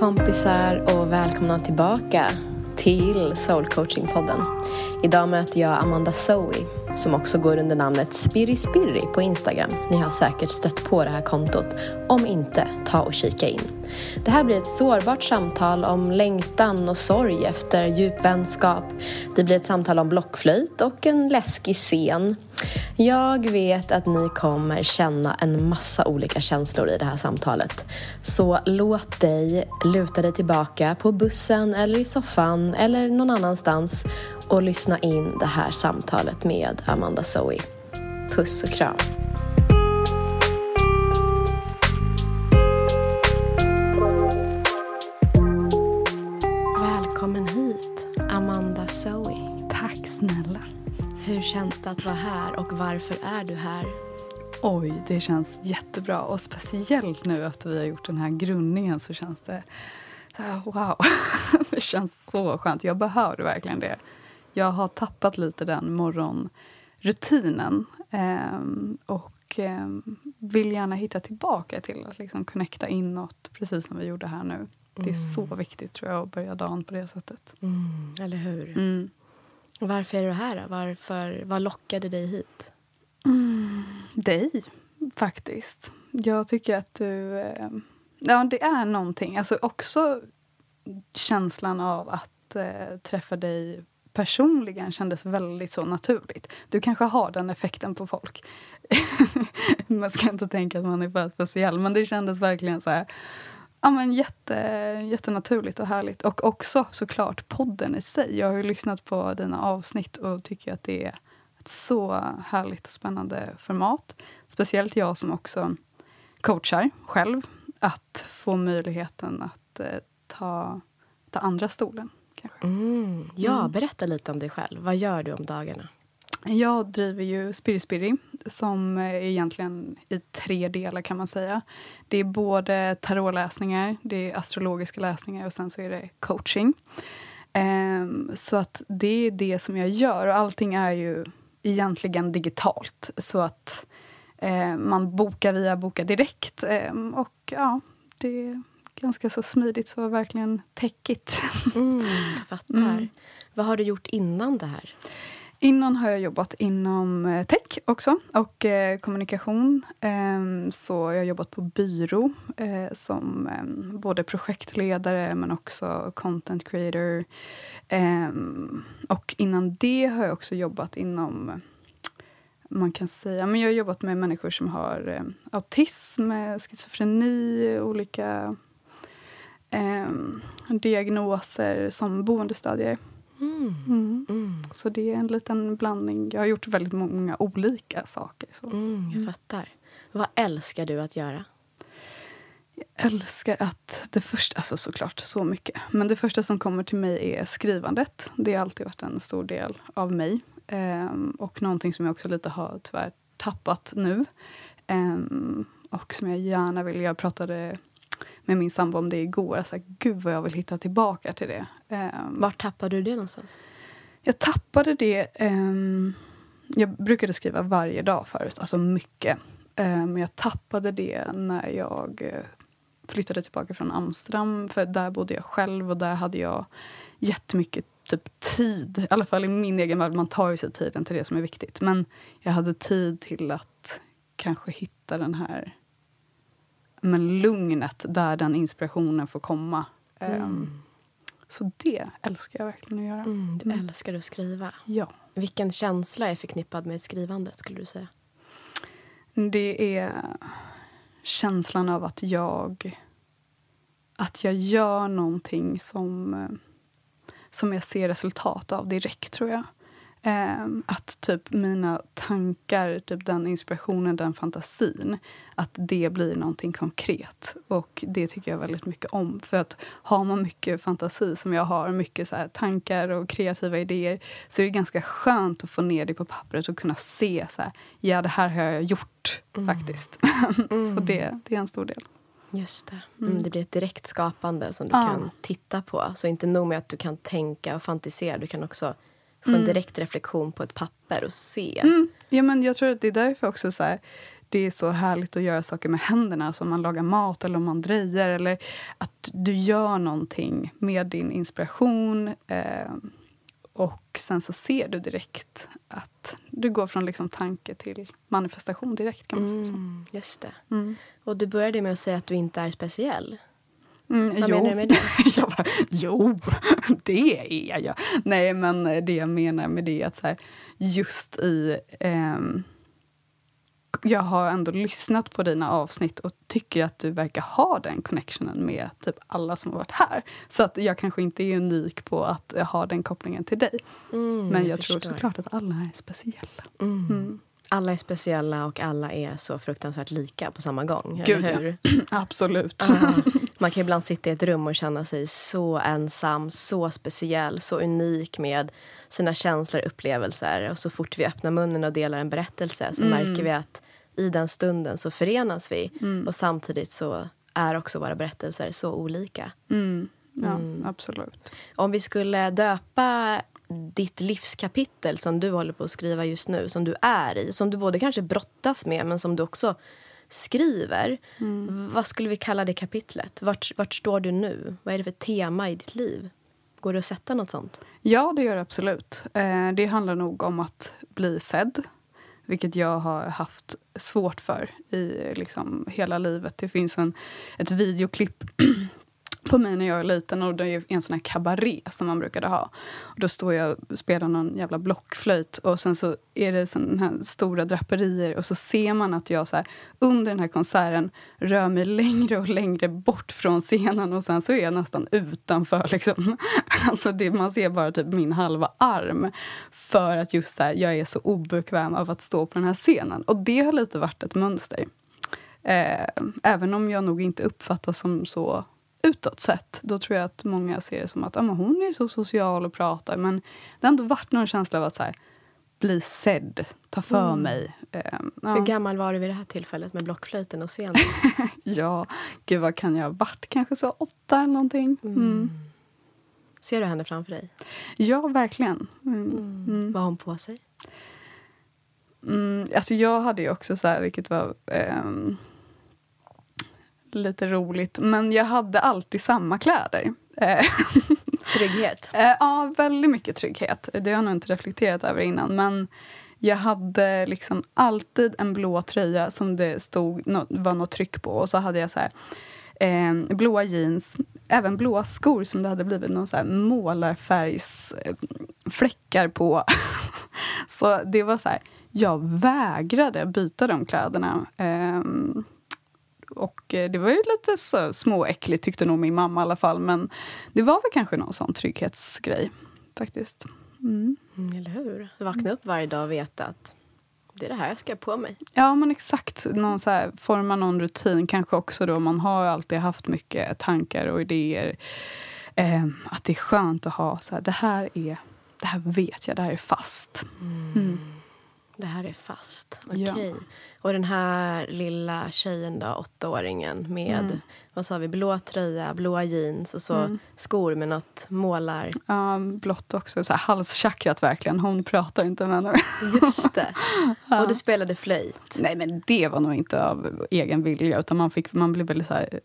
kompisar och välkomna tillbaka till Soul Coaching-podden. Idag möter jag Amanda Zoe som också går under namnet Spirri Spirri på Instagram. Ni har säkert stött på det här kontot. Om inte, ta och kika in. Det här blir ett sårbart samtal om längtan och sorg efter djup vänskap. Det blir ett samtal om blockflöjt och en läskig scen. Jag vet att ni kommer känna en massa olika känslor i det här samtalet. Så låt dig luta dig tillbaka på bussen eller i soffan eller någon annanstans och lyssna in det här samtalet med Amanda Zoe. Puss och kram. Känns det att vara här och varför är du här? Oj, det känns jättebra. Och speciellt nu efter vi har gjort den här grundningen så känns det så här, wow. Det känns så skönt. Jag behöver verkligen det. Jag har tappat lite den morgonrutinen. Eh, och eh, vill gärna hitta tillbaka till att liksom connecta inåt, precis som vi gjorde här nu. Det är mm. så viktigt tror jag att börja dagen på det sättet. Mm, eller hur? Mm. Varför är du här? Varför, vad lockade dig hit? Mm, dig, faktiskt. Jag tycker att du... Eh, ja, det är någonting. Alltså också känslan av att eh, träffa dig personligen kändes väldigt så naturligt. Du kanske har den effekten på folk. man ska inte tänka att man är för speciell, men det kändes verkligen så här Ja, men jätte, jättenaturligt och härligt. Och också såklart podden i sig. Jag har ju lyssnat på dina avsnitt och tycker att det är ett så härligt och spännande format. Speciellt jag som också coachar själv. Att få möjligheten att eh, ta, ta andra stolen. Kanske. Mm. Ja, mm. berätta lite om dig själv. Vad gör du om dagarna? Jag driver ju Spiri Spiri som är egentligen i tre delar kan man säga. Det är både tarotläsningar, det är astrologiska läsningar och sen så är det coaching. Um, så att det är det som jag gör och allting är ju egentligen digitalt. Så att uh, man bokar via Boka Direkt um, och ja, det är ganska så smidigt så verkligen täckigt. Mm, jag fattar. Mm. Vad har du gjort innan det här? Innan har jag jobbat inom eh, tech också och eh, kommunikation. Eh, så jag har jobbat på byrå eh, som ehm, både projektledare men också content creator. Ehm, och innan det har jag också jobbat inom man kan säga, men jag har jobbat med människor som har eh, autism, eh, schizofreni, olika ehm, diagnoser som boendestadier. Mm. Mm. Mm. Så det är en liten blandning. Jag har gjort väldigt många olika saker. Mm, jag fattar. Vad älskar du att göra? Jag älskar att... Det första, alltså såklart så mycket. Men det första som kommer till mig är skrivandet. Det har alltid varit en stor del av mig. Um, och någonting som jag också lite har tyvärr tappat nu. Um, och som jag gärna vill... Jag pratade med min sambo om det igår. Alltså, Gud vad jag vill hitta tillbaka till det. Um, Var tappade du det någonstans? Jag tappade det... Um, jag brukade skriva varje dag förut, alltså mycket. Men um, jag tappade det när jag uh, flyttade tillbaka från Amsterdam. För där bodde jag själv och där hade jag jättemycket typ tid. I alla fall i min egen värld. Man tar ju sig tiden till det som är viktigt. Men jag hade tid till att kanske hitta den här men lugnet där den inspirationen får komma. Mm. Um, så det älskar jag verkligen att göra. Mm, du mm. älskar att skriva? Ja. Vilken känsla är förknippad med skrivandet? skulle du säga? Det är känslan av att jag att jag gör någonting som, som jag ser resultat av direkt, tror jag. Eh, att typ mina tankar, typ den inspirationen, den fantasin att det blir någonting konkret. Och Det tycker jag väldigt mycket om. För att Har man mycket fantasi, som jag har, mycket så tankar och kreativa idéer så är det ganska skönt att få ner det på pappret och kunna se så här, ja det här har jag gjort mm. faktiskt. Mm. så det, det är en stor del. Just det. Mm. mm. Det blir ett direkt skapande som du ja. kan titta på. Så inte nog med att du kan tänka och fantisera, du kan också få en mm. direkt reflektion på ett papper och se. Mm. Ja, men jag tror att det är därför också så här, det är så härligt att göra saker med händerna, som man lagar mat eller om man drejar. Eller att du gör någonting med din inspiration. Eh, och sen så ser du direkt att du går från liksom tanke till manifestation direkt. kan man säga så. Mm, just det. Mm. Och du började med att säga att du inte är speciell. Mm, Vad jo. menar du med det? jag bara, jo, det är jag. Nej, men det jag menar med det är att så här, just i... ehm, jag har ändå lyssnat på dina avsnitt och tycker att du verkar ha den connectionen med typ alla som har varit här. Så att jag kanske inte är unik på att ha den kopplingen till dig. Mm, Men jag, tror förstår. såklart att alla är speciella. Mm. Alla är speciella och alla är så fruktansvärt lika på samma gång. Gud, eller ja. hur? Absolut. Ah, man kan ibland sitta i ett rum och känna sig så ensam, så speciell, så unik med sina känslor och upplevelser. Och så fort vi öppnar munnen och delar en berättelse så Mm. märker vi att i den stunden så förenas vi. Mm. Och samtidigt så är också våra berättelser så olika. Mm. Ja, Mm. absolut. Om vi skulle döpa ditt livskapitel som du håller på att skriva just nu, som du är i, som du både kanske brottas med men som du också skriver. Mm. Vad skulle vi kalla det kapitlet? Vart, vart står du nu? Vad är det för tema i ditt liv? Går det att sätta något sånt? Ja, det gör det absolut. Eh, det handlar nog om att bli sedd. Vilket jag har haft svårt för i liksom, hela livet. Det finns en, ett videoklipp på mig när jag är liten och det är en sån här kabaré som man brukade ha. Och då står jag och spelar någon jävla blockflöjt och sen så är det sån här stora draperier och så ser man att jag så här, under den här konserten rör mig längre och längre bort från scenen och sen så är jag nästan utanför. Liksom. Alltså det, man ser bara typ min halva arm för att just så här, jag är så obekväm av att stå på den här scenen. Och det har lite varit ett mönster. Eh, även om jag nog inte uppfattas som så utåt sett. Då tror jag att många ser det som att ah, men hon är så social och pratar. Men det har ändå varit någon känsla av att så här, bli sedd, ta för Mm. mig. Hur ja. gammal var du vid det här tillfället med blockflöjten och scenen? ja, gud vad kan jag ha varit? Kanske så åtta eller någonting. Mm. Ser du henne framför dig? Ja, verkligen. Mm. Mm. Vad har hon på sig? Mm, alltså jag hade ju också så här, vilket var ehm, lite roligt, men jag hade alltid samma kläder. Eh, Trygghet? eh, ja, väldigt mycket trygghet. Det har jag nog inte reflekterat över innan. Men jag hade liksom alltid en blå tröja som det stod, var något tryck på. Och så hade jag så här, eh, blåa jeans, även blåa skor som det hade blivit någon så här målarfärgsfläckar på. så det var så här, jag vägrade byta de kläderna. Ehm, och eh, det var ju lite så småäckligt tyckte nog min mamma i alla fall. Men det var väl kanske någon sån trygghetsgrej faktiskt. Mm. Mm, eller hur? Vakna upp varje dag och veta att det är det här jag ska på mig. Ja, men exakt. Någon så här, forma någon rutin. Kanske också då man har alltid haft mycket tankar och idéer. Eh, att det är skönt att ha så här, det här är, det här vet jag, det här är fast. Mm. Det här är fast. Okej. Ja. Och den här lilla tjejen då, åttaåringen med Mm. vad sa vi, blå tröja, blåa jeans och så Mm. skor med något målar... Ja, blått också. Så här, halschakrat verkligen. Hon pratar inte med henne. Just det. Och du spelade flöjt. Nej, men det var nog inte av egen vilja. Utan man, fick, man blev väldigt så här,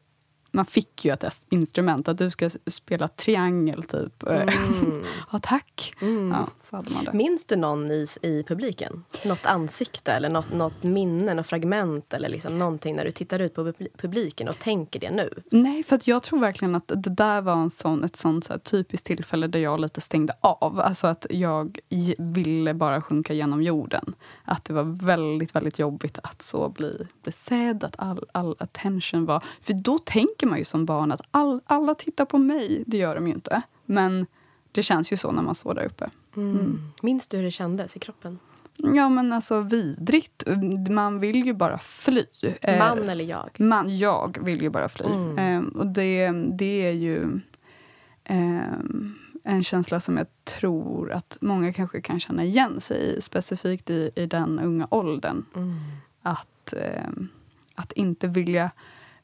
man fick ju ett instrument. Att du ska spela triangel, typ. Mm. Ja, tack. Mm. Ja, så hade man det. Minns du någon i, i publiken? Något ansikte eller något, något minne, något fragment eller liksom någonting när du tittar ut på pub- publiken och tänker det nu? Nej, för jag tror verkligen att det där var en sån, ett sånt så typiskt tillfälle där jag lite stängde av. Alltså att jag ville bara sjunka genom jorden. Att det var väldigt, väldigt jobbigt att så bli, bli sedd, att all, all attention var... För då tänker man ju som barn att all, alla tittar på mig. Det gör de ju inte. Men det känns ju så när man står där uppe. Mm. Minns du hur det kändes i kroppen? Ja, men alltså vidrigt. Man vill ju bara fly. Eh, Man eller jag? Man, jag vill ju bara fly. Mm. Ehm, och det, det är ju ehm, en känsla som jag tror att många kanske kan känna igen sig i. Specifikt i, i den unga åldern. Mm. Att, att inte vilja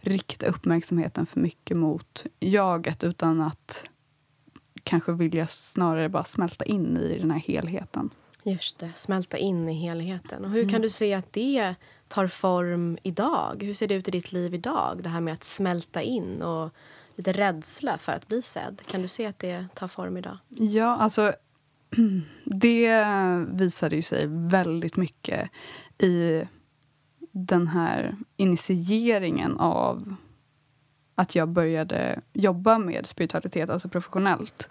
rikta uppmärksamheten för mycket mot jaget utan att kanske vilja snarare bara smälta in i den här helheten. Just det, smälta in i helheten. Och hur Mm. kan du se att det tar form idag? Hur ser det ut i ditt liv idag? Det här med att smälta in och lite rädsla för att bli sedd. Kan du se att det tar form idag? Ja, alltså det visade ju sig väldigt mycket i den här initieringen av att jag började jobba med spiritualitet, alltså professionellt.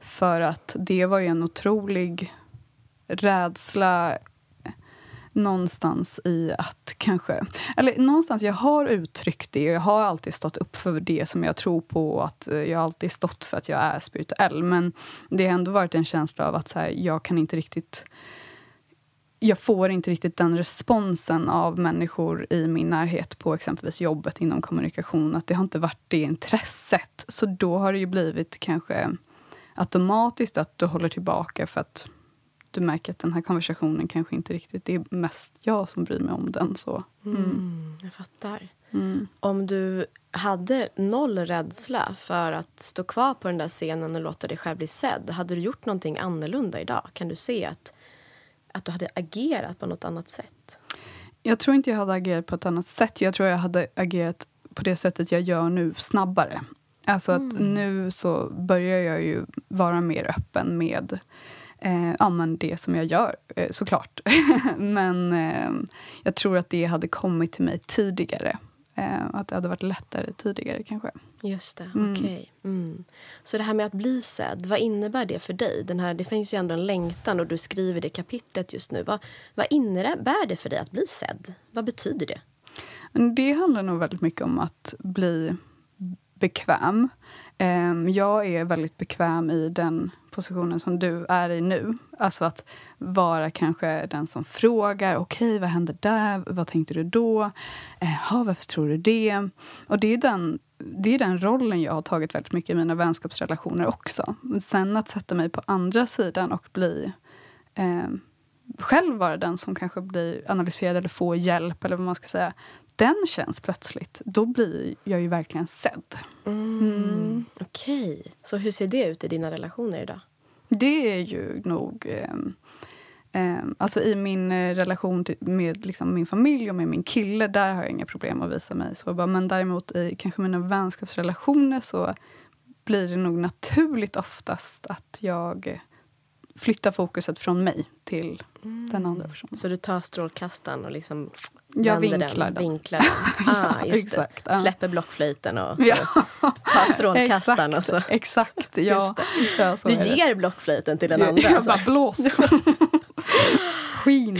För att det var ju en otrolig rädsla någonstans i att kanske... Eller någonstans, jag har uttryckt det och jag har alltid stått upp för det som jag tror på och att eh, jag har alltid stått för att jag är spirituell. Men det har ändå varit en känsla av att så här, jag kan inte riktigt... Jag får inte riktigt den responsen av människor i min närhet på exempelvis jobbet inom kommunikation. Att det har inte varit det intresset. Så då har det ju blivit kanske automatiskt att du håller tillbaka för att du märker att den här konversationen kanske inte riktigt... Det är mest jag som bryr mig om den. så. Mm, jag fattar. Mm. Om du hade noll rädsla för att stå kvar på den där scenen och låta dig själv bli sedd, hade du gjort någonting annorlunda idag? Kan du se att, att du hade agerat på något annat sätt? Jag tror inte jag hade agerat på ett annat sätt. Jag tror jag hade agerat på det sättet jag gör nu, snabbare. Alltså att nu så börjar jag ju vara mer öppen med eh, ja, men det som jag gör, eh, såklart. men eh, jag tror att det hade kommit till mig tidigare. Eh, att det hade varit lättare tidigare kanske. Just det, Mm. okej. Mm. Så det här med att bli sedd, vad innebär det för dig? Den här, det finns ju ändå en längtan och du skriver det kapitlet just nu. Vad, vad innebär det för dig att bli sedd? Vad betyder det? Men det handlar nog väldigt mycket om att bli bekväm. Ehm, jag är väldigt bekväm i den positionen som du är i nu. Alltså att vara kanske den som frågar. Okej, vad hände där? Vad tänkte du då? Jaha, varför tror du det? Och det är, den, det är den rollen jag har tagit väldigt mycket i mina vänskapsrelationer också. Sen att sätta mig på andra sidan och bli eh, själv vara den som kanske blir analyserad eller får hjälp eller vad man ska säga. Den känns plötsligt, då blir jag ju verkligen sedd. Mm. Okej. Så hur ser det ut i dina relationer idag? Det är ju nog... ehm, ehm, alltså i min eh, relation till, med liksom min familj och med min kille, där har jag inga problem att visa mig sårbar. Men däremot i kanske mina vänskapsrelationer så blir det nog naturligt oftast att jag eh, flyttar fokuset från mig till den andra personen. Så du tar strålkastaren och liksom Jag vinklar den, vinklar den. Ah, just exakt, det. Släpper blockflöjten och så tar strålkastaren. Och så. Exakt. Ja, ja, så Du är det. ger blockflöjten till den andra. Jag alltså. bara blås. Skin.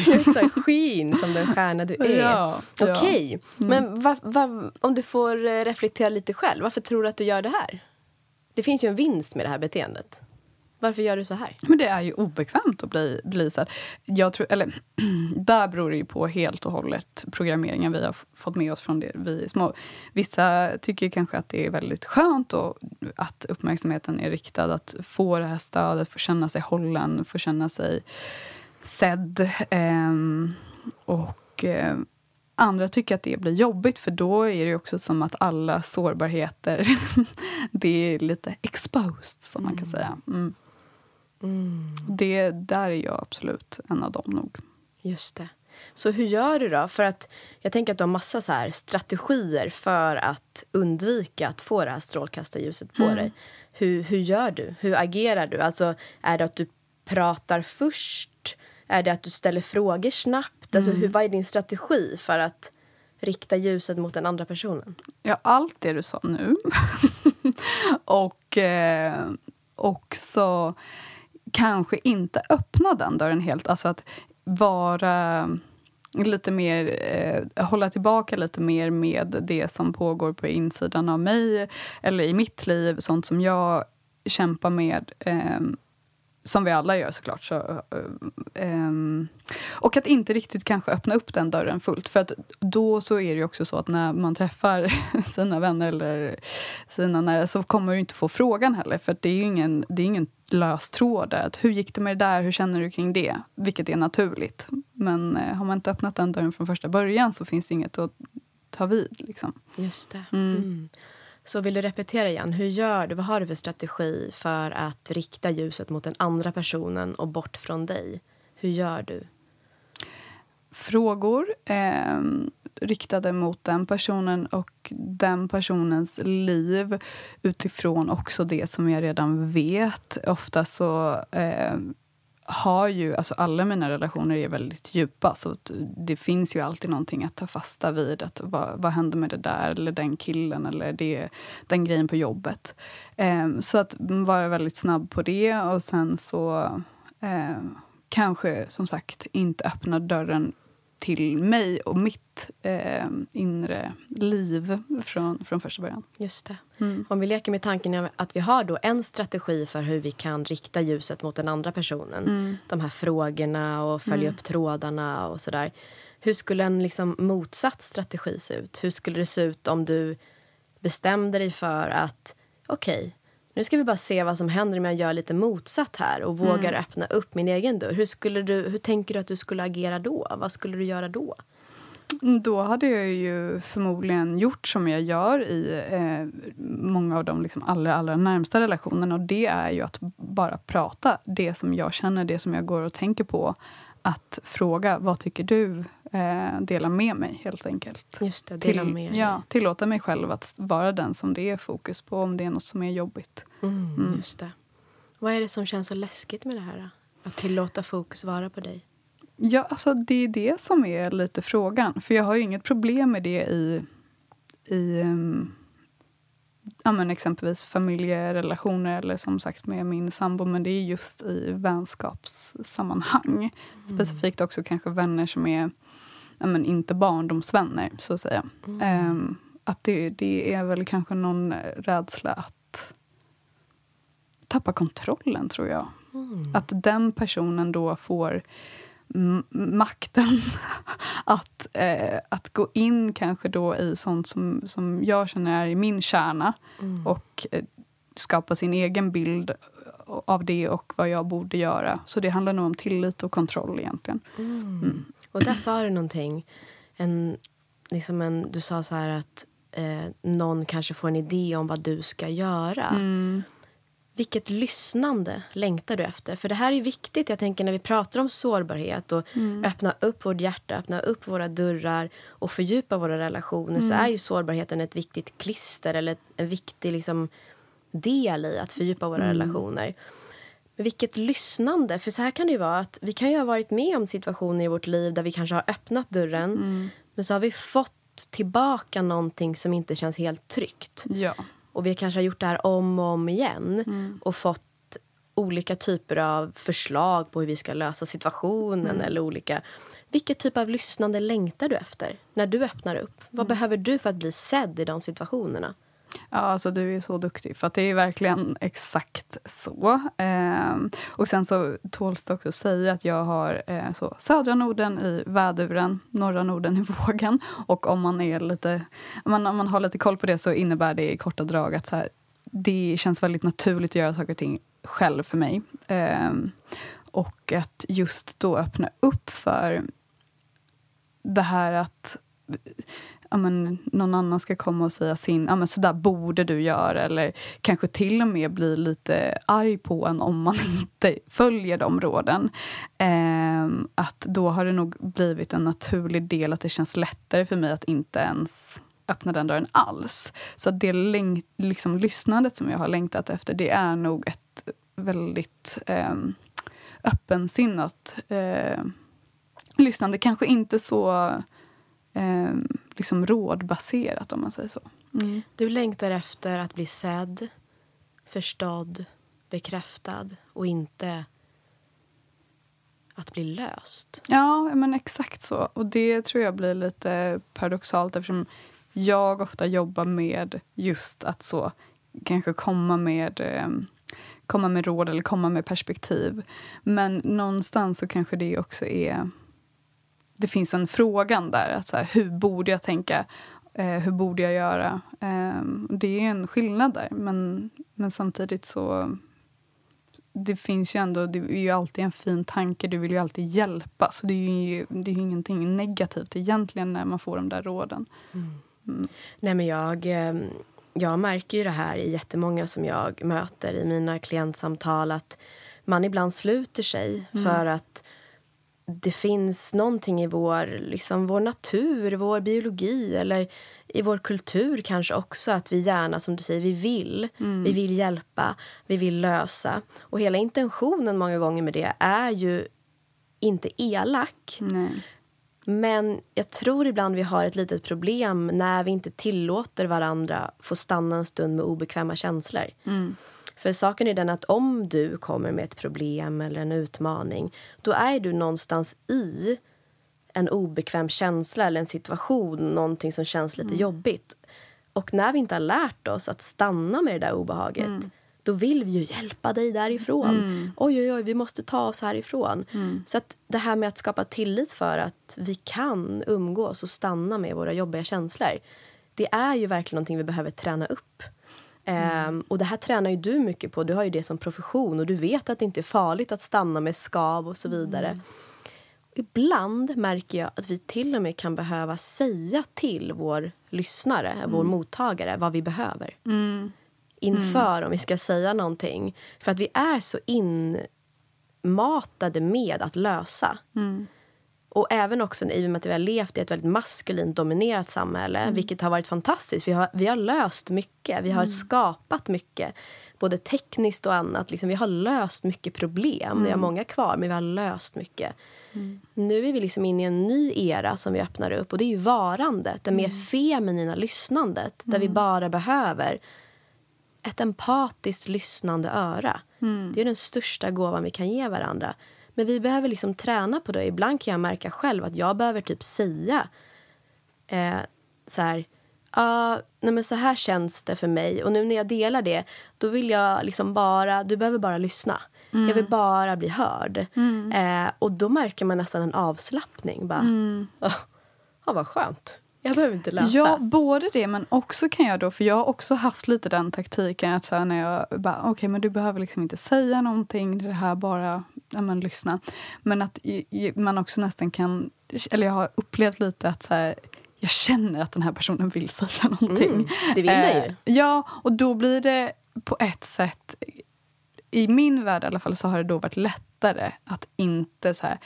Skin som den stjärna du är. Ja, ja. Mm. Okej, men va, va, om du får eh, reflektera lite själv, varför tror du att du gör det här? Det finns ju en vinst med det här beteendet. Varför gör du så här? Men det är ju obekvämt att bli, bli så här. Jag tror, eller, där beror det ju på helt och hållet programmeringen vi har fått med oss från det vi är små. Vissa tycker kanske att det är väldigt skönt och att uppmärksamheten är riktad. Att få det här stödet, få känna sig hållen, få känna sig sedd. ehm, och eh, andra tycker att det blir jobbigt för då är det också som att alla sårbarheter det är lite exposed, som man kan säga. Mm. Det, där är jag absolut en av dem nog. Just det. Så hur gör du då? För att jag tänker att du har massa så här strategier för att undvika att få det här strålkastarljuset på dig. Hur, hur gör du? Hur agerar du? Alltså, är det att du pratar först? Är det att du ställer frågor snabbt? Alltså, hur, vad är din strategi för att rikta ljuset mot den andra personen? Ja, allt det du sa nu. och eh, också kanske inte öppna den dörren helt. Alltså att vara eh, lite mer, eh, hålla tillbaka lite mer med det som pågår på insidan av mig eller i mitt liv, sånt som jag kämpar med. Eh, som vi alla gör såklart. Så, ehm, och att inte riktigt kanske öppna upp den dörren fullt. För att då så är det ju också så att när man träffar sina vänner eller sina nära så kommer du inte få frågan heller. För det är ju ingen, det är ingen lös tråd där. Att hur gick det med det där? Hur känner du kring det? Vilket är naturligt. Men eh, har man inte öppnat den dörren från första början så finns det inget att ta vid. Liksom. Just det. Mm. Så vill du repetera igen, hur gör du? Vad har du för strategi för att rikta ljuset mot den andra personen och bort från dig? Hur gör du? Frågor eh, riktade mot den personen och den personens liv utifrån också det som jag redan vet. Ofta så eh, har ju, alltså alla mina relationer är väldigt djupa så det finns ju alltid någonting att ta fasta vid. Att vad, vad hände med det där eller den killen eller det, den grejen på jobbet. Eh, så att vara väldigt snabb på det och sen så eh, kanske som sagt inte öppna dörren till mig och mitt eh, inre liv från, från första början. Just det. Mm. Om vi leker med tanken att vi har då en strategi för hur vi kan rikta ljuset mot den andra personen. Mm. De här frågorna och följa mm. upp trådarna och sådär. Hur skulle en liksom motsatt strategi se ut? Hur skulle det se ut om du bestämde dig för att okej, okay, nu ska vi bara se vad som händer om jag gör lite motsatt här och vågar mm. öppna upp min egen dörr. Hur, skulle du, hur tänker du att du skulle agera då? Vad skulle du göra då? Mm, då hade jag ju förmodligen gjort som jag gör i eh, många av de liksom allra, allra närmsta relationerna. Och det är ju att bara prata det som jag känner, det som jag går och tänker på. Att fråga vad tycker du? Eh, dela med mig helt enkelt. Just det, dela Till, med ja, Tillåta mig själv att vara den som det är fokus på om det är något som är jobbigt. Mm, mm. Just det. Vad är det som känns så läskigt med det här? Att tillåta fokus vara på dig? Ja, alltså det är det som är lite frågan. För jag har ju inget problem med det i, i um, ja, men exempelvis familjerelationer eller som sagt med min sambo. Men det är just i vänskapssammanhang. Mm. Specifikt också kanske vänner som är men inte barndomsvänner, så att säga. Mm. Um, att det, det är väl kanske någon rädsla att tappa kontrollen, tror jag. Mm. Att den personen då får makten att, eh, att gå in kanske då i sånt som, som jag känner är i min kärna mm. och eh, skapa sin egen bild av det och vad jag borde göra. Så det handlar nog om tillit och kontroll egentligen. Mm. Och där sa du någonting. En, liksom en, du sa så här att eh, någon kanske får en idé om vad du ska göra. Mm. Vilket lyssnande längtar du efter? För det här är viktigt. Jag tänker när vi pratar om sårbarhet och mm. öppna upp vårt hjärta, öppna upp våra dörrar och fördjupa våra relationer mm. så är ju sårbarheten ett viktigt klister eller en viktig liksom, del i att fördjupa våra mm. relationer. Men vilket lyssnande! För så här kan det vara att vi kan ju ha varit med om situationer i vårt liv där vi kanske har öppnat dörren mm. men så har vi fått tillbaka någonting som inte känns helt tryggt. Ja. Och vi kanske har gjort det här om och om igen mm. och fått olika typer av förslag på hur vi ska lösa situationen. Mm. eller olika... Vilket typ av lyssnande längtar du efter när du öppnar upp? Vad mm. behöver du för att bli sedd i de situationerna? Ja, alltså du är så duktig, för det är verkligen exakt så. Eh, och sen så tåls det också att säga att jag har eh, så, södra Norden i väduren, norra Norden i vågen. Och om man, är lite, om man, om man har lite koll på det så innebär det i korta drag att så här, det känns väldigt naturligt att göra saker och ting själv för mig. Eh, och att just då öppna upp för det här att men, någon annan ska komma och säga sin, ja, men så där borde du göra. Eller kanske till och med bli lite arg på en om man inte följer de råden. Eh, att då har det nog blivit en naturlig del att det känns lättare för mig att inte ens öppna den dörren alls. Så att det liksom, lyssnandet som jag har längtat efter, det är nog ett väldigt eh, öppensinnat eh, lyssnande. Kanske inte så eh, liksom rådbaserat, om man säger så. Mm. Du längtar efter att bli sedd, förstådd, bekräftad och inte att bli löst. Ja, men exakt så. Och det tror jag blir lite paradoxalt eftersom jag ofta jobbar med just att så kanske komma med eh, komma med råd eller komma med perspektiv. Men någonstans så kanske det också är det finns en frågan där. Att så här, hur borde jag tänka? Eh, hur borde jag göra? Eh, det är en skillnad där. Men, men samtidigt så... Det finns ju ändå, det är ju alltid en fin tanke. Du vill ju alltid hjälpa. Så det är ju, det är ju ingenting negativt egentligen när man får de där råden. Mm. Mm. Nej, men jag, ehm, jag märker ju det här i jättemånga som jag möter i mina klientsamtal. Att man ibland sluter sig mm. för att det finns någonting i vår, liksom, vår natur, vår biologi eller i vår kultur kanske också att vi gärna, som du säger, vi vill. Mm. Vi vill hjälpa, vi vill lösa. Och hela intentionen många gånger med det är ju inte elak. Nej. Men jag tror ibland vi har ett litet problem när vi inte tillåter varandra få stanna en stund med obekväma känslor. Mm. För saken är den att om du kommer med ett problem eller en utmaning då är du någonstans i en obekväm känsla eller en situation, någonting som känns lite mm. jobbigt. Och när vi inte har lärt oss att stanna med det där obehaget mm. då vill vi ju hjälpa dig därifrån. Mm. Oj, oj, oj, vi måste ta oss härifrån. Mm. Så att det här med att skapa tillit för att vi kan umgås och stanna med våra jobbiga känslor det är ju verkligen någonting vi behöver träna upp. Mm. Um, och det här tränar ju du mycket på. Du har ju det som profession och du vet att det inte är farligt att stanna med skav och så vidare. Mm. Ibland märker jag att vi till och med kan behöva säga till vår lyssnare, mm. vår mottagare, vad vi behöver. Mm. Inför mm. om vi ska säga någonting. För att vi är så inmatade med att lösa. Och även också i och med att vi har levt i ett väldigt maskulint dominerat samhälle, mm. vilket har varit fantastiskt. Vi har, vi har löst mycket, vi har mm. skapat mycket. Både tekniskt och annat. Liksom, vi har löst mycket problem. Mm. Vi har mm. många kvar, men vi har löst mycket. Mm. Nu är vi liksom inne i en ny era som vi öppnar upp. Och det är ju varandet, det mer mm. feminina lyssnandet. Där vi bara behöver ett empatiskt lyssnande öra. Det är den största gåvan vi kan ge varandra. Men vi behöver liksom träna på det. Ibland kan jag märka själv att jag behöver typ säga eh, så här... Uh, nej men så här känns det för mig. Och nu när jag delar det, då vill jag liksom bara... Du behöver bara lyssna. Mm. Jag vill bara bli hörd. Mm. Eh, och då märker man nästan en avslappning. Bara, mm. oh, oh, vad skönt. Jag behöver inte läsa. Ja, både det men också kan jag då, för jag har också haft lite den taktiken att så när jag bara, okej okay, men du behöver liksom inte säga någonting, det här bara, ja men lyssna. Men att man också nästan kan, eller jag har upplevt lite att så här, jag känner att den här personen vill säga någonting. Mm, det vill den ju. Eh, ja, och då blir det på ett sätt, i min värld i alla fall, så har det då varit lättare att inte så här,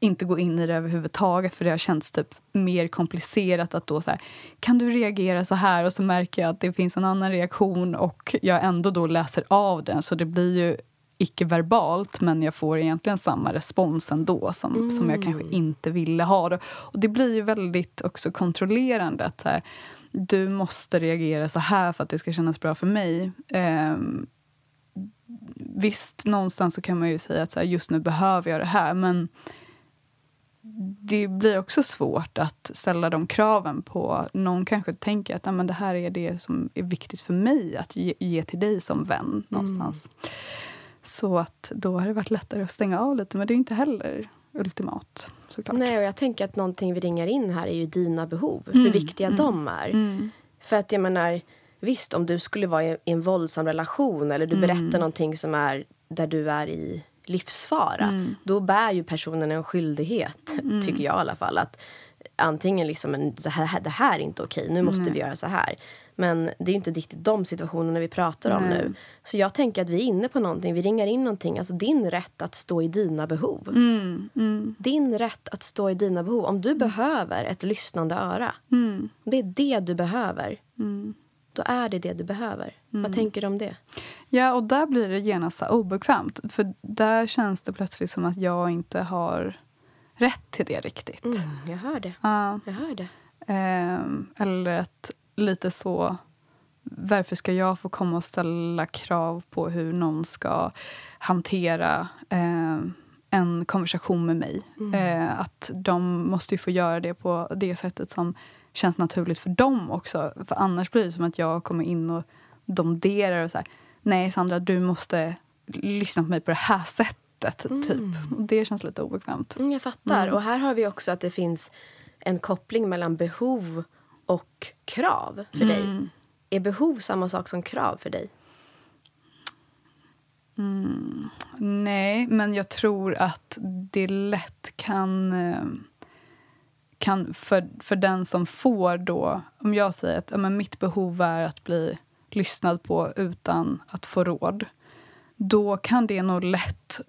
inte gå in i det överhuvudtaget för det har känts typ mer komplicerat att då så här, kan du reagera så här och så märker jag att det finns en annan reaktion och jag ändå då läser av den så det blir ju icke-verbalt men jag får egentligen samma respons ändå som, mm. som jag kanske inte ville ha. Det. Och det blir ju väldigt också kontrollerande. att här, Du måste reagera så här för att det ska kännas bra för mig. Um, visst, någonstans så kan man ju säga att så här, just nu behöver jag det här men det blir också svårt att ställa de kraven på... Någon kanske tänker att men det här är det som är viktigt för mig att ge, ge till dig som vän. någonstans. Mm. Så att då har det varit lättare att stänga av lite, men det är inte heller ultimat. Såklart. Nej, och jag tänker att någonting vi ringar in här är ju dina behov. Mm. Hur viktiga mm. de är. Mm. För att jag menar, visst om du skulle vara i en våldsam relation eller du berättar mm. någonting som är där du är i livsfara, mm. då bär ju personen en skyldighet, mm. tycker jag i alla fall. Att antingen liksom, en, det, här, det här är inte okej, nu måste vi göra så här. Men det är inte riktigt de situationerna vi pratar om Nej. nu. Så jag tänker att vi är inne på någonting, vi ringar in någonting. Alltså din rätt att stå i dina behov. Mm, mm. Din rätt att stå i dina behov. Om du behöver ett lyssnande öra, mm. det är det du behöver. Mm. Då är det det du behöver. Vad mm. tänker du om det? Ja, och där blir det genast obekvämt. För där känns det plötsligt som att jag inte har rätt till det riktigt. Mm, jag hör det. Uh, jag hör det. Eh, eller att lite så... Varför ska jag få komma och ställa krav på hur någon ska hantera eh, en konversation med mig? Mm. Eh, att de måste få göra det på det sättet som känns naturligt för dem också. För annars blir det som att jag kommer in och domderar och så här, Nej, Sandra, du måste lyssna på mig på det här sättet. Mm. Typ. Och det känns lite obekvämt. Mm, jag fattar. Mm. Och här har vi också att det finns en koppling mellan behov och krav för dig. Mm. Är behov samma sak som krav för dig? Mm. Nej, men jag tror att det lätt kan... Eh, kan för, för den som får då... Om jag säger att ja, men mitt behov är att bli lyssnad på utan att få råd då kan det nog lätt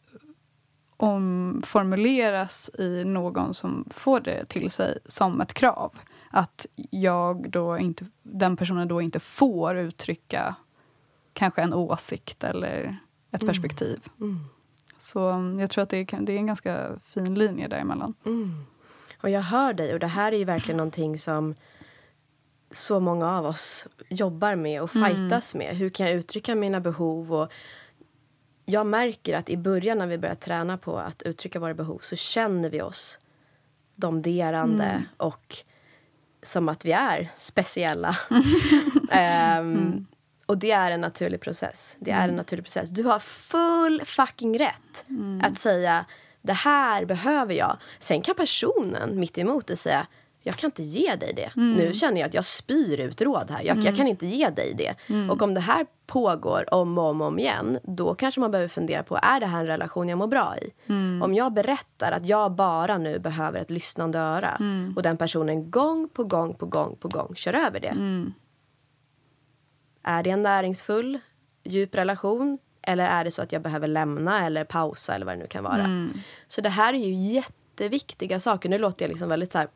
omformuleras i någon som får det till sig som ett krav. Att jag då inte, den personen då inte får uttrycka kanske en åsikt eller ett mm. perspektiv. Mm. Så jag tror att det är, det är en ganska fin linje däremellan. Mm. Och jag hör dig och det här är ju verkligen någonting som så många av oss jobbar med och mm. fightas mm. med. Hur kan jag uttrycka mina behov? Och jag märker att i början när vi börjar träna på att uttrycka våra behov så känner vi oss domderande mm. och som att vi är speciella. um. Och det är en naturlig process. Det är en mm. naturlig process. Du har full fucking rätt mm. att säga det här behöver jag. Sen kan personen mitt emot dig säga jag kan inte ge dig det. Mm. Nu känner jag att jag spyr ut råd här. Jag, mm. jag kan inte ge dig det. Mm. Och om det här pågår om och om, om igen då kanske man behöver fundera på är det här en relation jag mår bra i. Mm. Om jag berättar att jag bara nu behöver ett lyssnande öra mm. och den personen gång på gång på gång på gång kör över det. Mm. Är det en näringsfull, djup relation? Eller är det så att jag behöver lämna eller pausa eller vad det nu kan vara? Så det här är ju jätteviktiga saker. Nu låter jag liksom väldigt så här,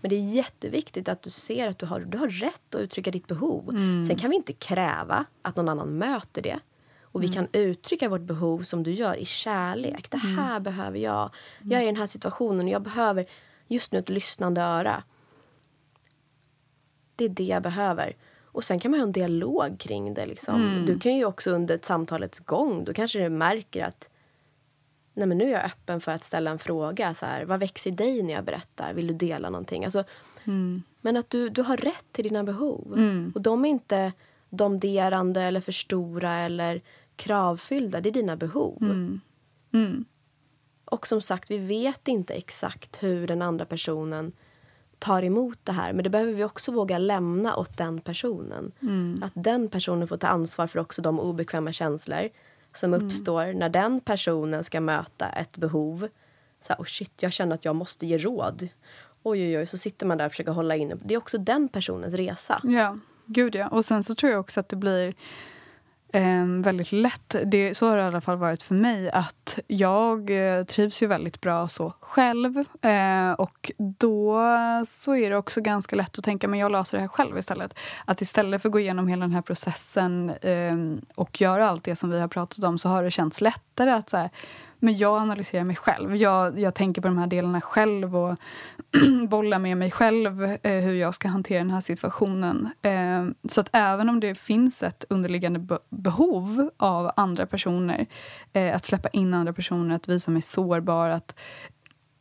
men det är jätteviktigt att du ser att du har, du har rätt att uttrycka ditt behov. Mm. Sen kan vi inte kräva att någon annan möter det. Och vi mm. kan uttrycka vårt behov som du gör i kärlek. Det mm. här mm. behöver jag. Jag är i den här situationen och jag behöver just nu ett lyssnande öra. Det är det jag behöver. Och sen kan man ha en dialog kring det. Liksom. Mm. Du kan ju också under samtalets gång, då kanske du märker att nej men nu är jag öppen för att ställa en fråga. Så här, vad växer i dig när jag berättar? Vill du dela någonting? Alltså, mm. Men att du, du har rätt till dina behov. Mm. Och de är inte domderande eller för stora eller kravfyllda. Det är dina behov. Mm. mm. Och som sagt, vi vet inte exakt hur den andra personen tar emot det här. Men det behöver vi också våga lämna åt den personen. Mm. Att den personen får ta ansvar för också de obekväma känslor som mm. uppstår när den personen ska möta ett behov. Så här, oh shit, jag känner att jag måste ge råd. Oj, oj, oj, så sitter man där och försöker hålla inne. Det är också den personens resa. Ja, gud ja. Och sen så tror jag också att det blir Ehm, väldigt lätt. Det, så har det i alla fall varit för mig. att Jag eh, trivs ju väldigt bra så själv. Eh, och då så är det också ganska lätt att tänka men jag löser det här själv istället. Att istället för att gå igenom hela den här processen ehm, och göra allt det som vi har pratat om så har det känts lättare att så här, men jag analyserar mig själv. Jag, jag tänker på de här delarna själv och bollar med mig själv eh, hur jag ska hantera den här situationen. Eh, så att även om det finns ett underliggande be behov av andra personer, eh, att släppa in andra personer, att visa mig sårbar, att,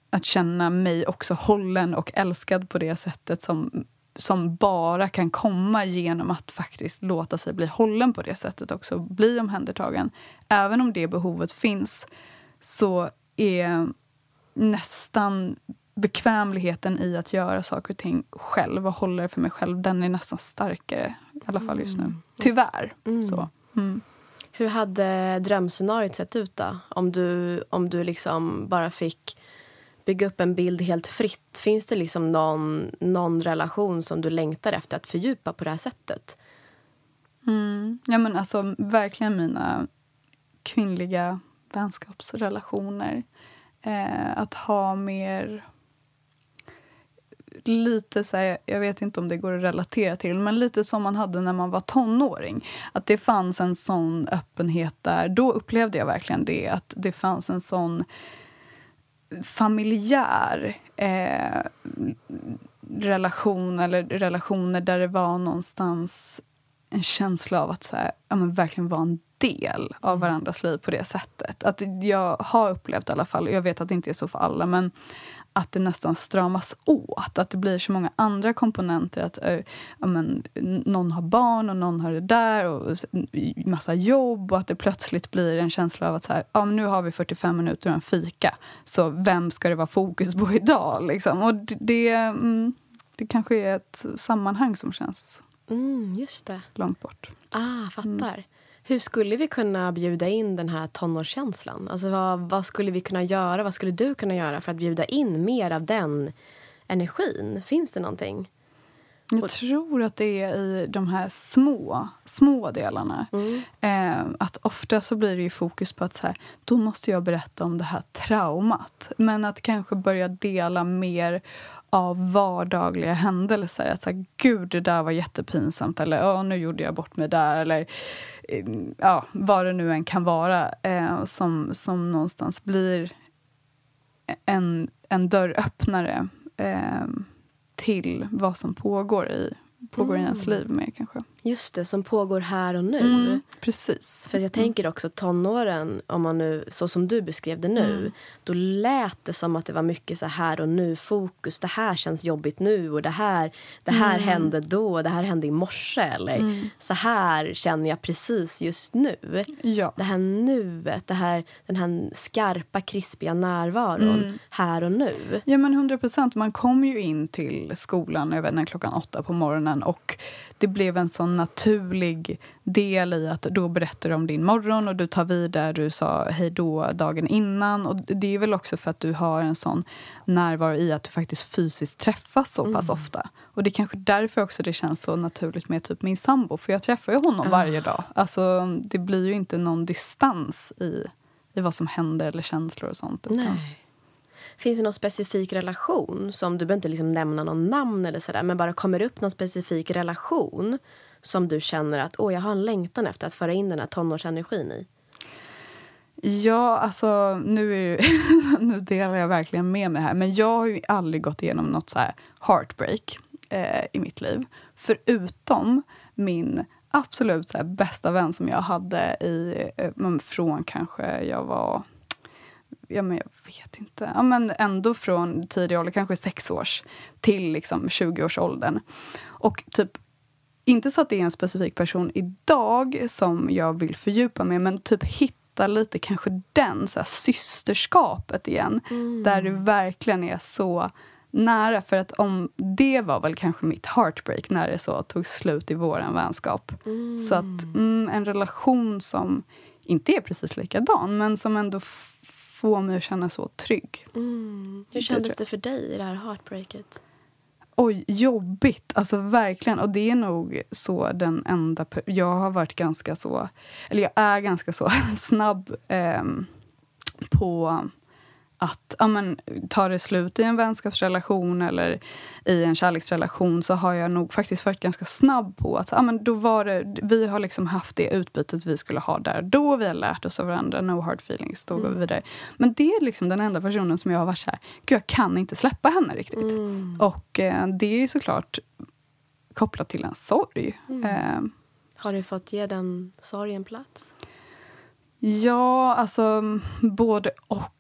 att känna mig också hållen och älskad på det sättet som som bara kan komma genom att faktiskt låta sig bli hållen på det sättet också, bli omhändertagen. Även om det behovet finns så är nästan bekvämligheten i att göra saker och ting själv och hålla det för mig själv, den är nästan starkare. I alla fall just nu. Mm. Tyvärr. Mm. Så. Mm. Hur hade drömscenariot sett ut då? Om du, om du liksom bara fick bygga upp en bild helt fritt. Finns det liksom någon, någon relation som du längtar efter att fördjupa på det här sättet? Mm. Ja, men alltså, verkligen mina kvinnliga vänskapsrelationer. Eh, att ha mer... Lite så här, jag vet inte om det går att relatera till, men lite som man hade när man var tonåring. Att det fanns en sån öppenhet där. Då upplevde jag verkligen det. Att det fanns en sån familjär eh, relation eller relationer där det var någonstans en känsla av att så här, ja, men verkligen vara en del av mm. varandras liv på det sättet. Att jag har upplevt i alla fall, jag vet att det inte är så för alla, men att det nästan stramas åt. Att det blir så många andra komponenter. Att ja, men, Någon har barn och någon har det där och massa jobb. Och att det plötsligt blir en känsla av att så här, ja, nu har vi 45 minuter och en fika. Så vem ska det vara fokus på idag? Liksom? Och det, det, mm, det kanske är ett sammanhang som känns mm, just det. långt bort. Ah, fattar. Mm. Hur skulle vi kunna bjuda in den här tonårskänslan? Alltså vad, vad, skulle vi kunna göra? Vad skulle du kunna göra för att bjuda in mer av den energin? Finns det någonting? Jag tror att det är i de här små, små delarna. Mm. Eh, att ofta så blir det ju fokus på att så här, då måste jag berätta om det här traumat. Men att kanske börja dela mer av vardagliga händelser. Att säga, gud det där var jättepinsamt. Eller nu gjorde jag bort mig där. Eller eh, ja, vad det nu än kan vara. Eh, som, som någonstans blir en, en dörröppnare. Eh, till vad som pågår i, pågår mm. i ens liv med kanske. Just det, som pågår här och nu. Mm, precis. För jag tänker också tonåren, om man nu, så som du beskrev det nu, mm. då lät det som att det var mycket så här och nu-fokus. Det här känns jobbigt nu och det här, det här mm. hände då, det här hände i morse. Eller mm. så här känner jag precis just nu. Ja. Det här nuet, det här, den här skarpa, krispiga närvaron mm. här och nu. Ja men 100 procent. Man kom ju in till skolan vet, inte, klockan åtta på morgonen och det blev en sån naturlig del i att då berättar du om din morgon och du tar vid där du sa hej då dagen innan. Och det är väl också för att du har en sån närvaro i att du faktiskt fysiskt träffas så pass mm. ofta. Och det är kanske därför också det känns så naturligt med typ min sambo, för jag träffar ju honom ah. varje dag. Alltså, det blir ju inte någon distans i, i vad som händer eller känslor och sånt. Nej. Finns det någon specifik relation som, du behöver inte liksom nämna någon namn eller sådär, men bara kommer upp någon specifik relation som du känner att åh, jag har en längtan efter att föra in den här tonårsenergin i? Ja, alltså nu, är, nu delar jag verkligen med mig här. Men jag har ju aldrig gått igenom något så här heartbreak eh, i mitt liv. Förutom min absolut så bästa vän som jag hade i, eh, från kanske jag var ja, men jag vet inte, ja, men ändå från tidig ålder, kanske sex års till liksom 20-årsåldern. Och typ, inte så att det är en specifik person idag som jag vill fördjupa mig men typ hitta lite kanske den, så här, systerskapet igen. Mm. Där du verkligen är så nära. För att om det var väl kanske mitt heartbreak när det så tog slut i vår vänskap. Mm. Så att mm, en relation som inte är precis likadan men som ändå få mig att känna så trygg. Mm. Hur kändes det för dig i det här heartbreaket? Oj, jobbigt. Alltså verkligen. Och det är nog så den enda... Jag har varit ganska så... Eller jag är ganska så snabb eh, på att ja, men, tar det slut i en vänskapsrelation eller i en kärleksrelation så har jag nog faktiskt varit ganska snabb på att ja, men då var det, vi har liksom haft det utbytet vi skulle ha där då. Vi har lärt oss av varandra, no hard feelings, då mm. går vi vidare. Men det är liksom den enda personen som jag har varit så här, gud jag kan inte släppa henne riktigt. Mm. Och eh, det är ju såklart kopplat till en sorg. Mm. Eh, har du fått ge den sorgen plats? Ja, alltså både och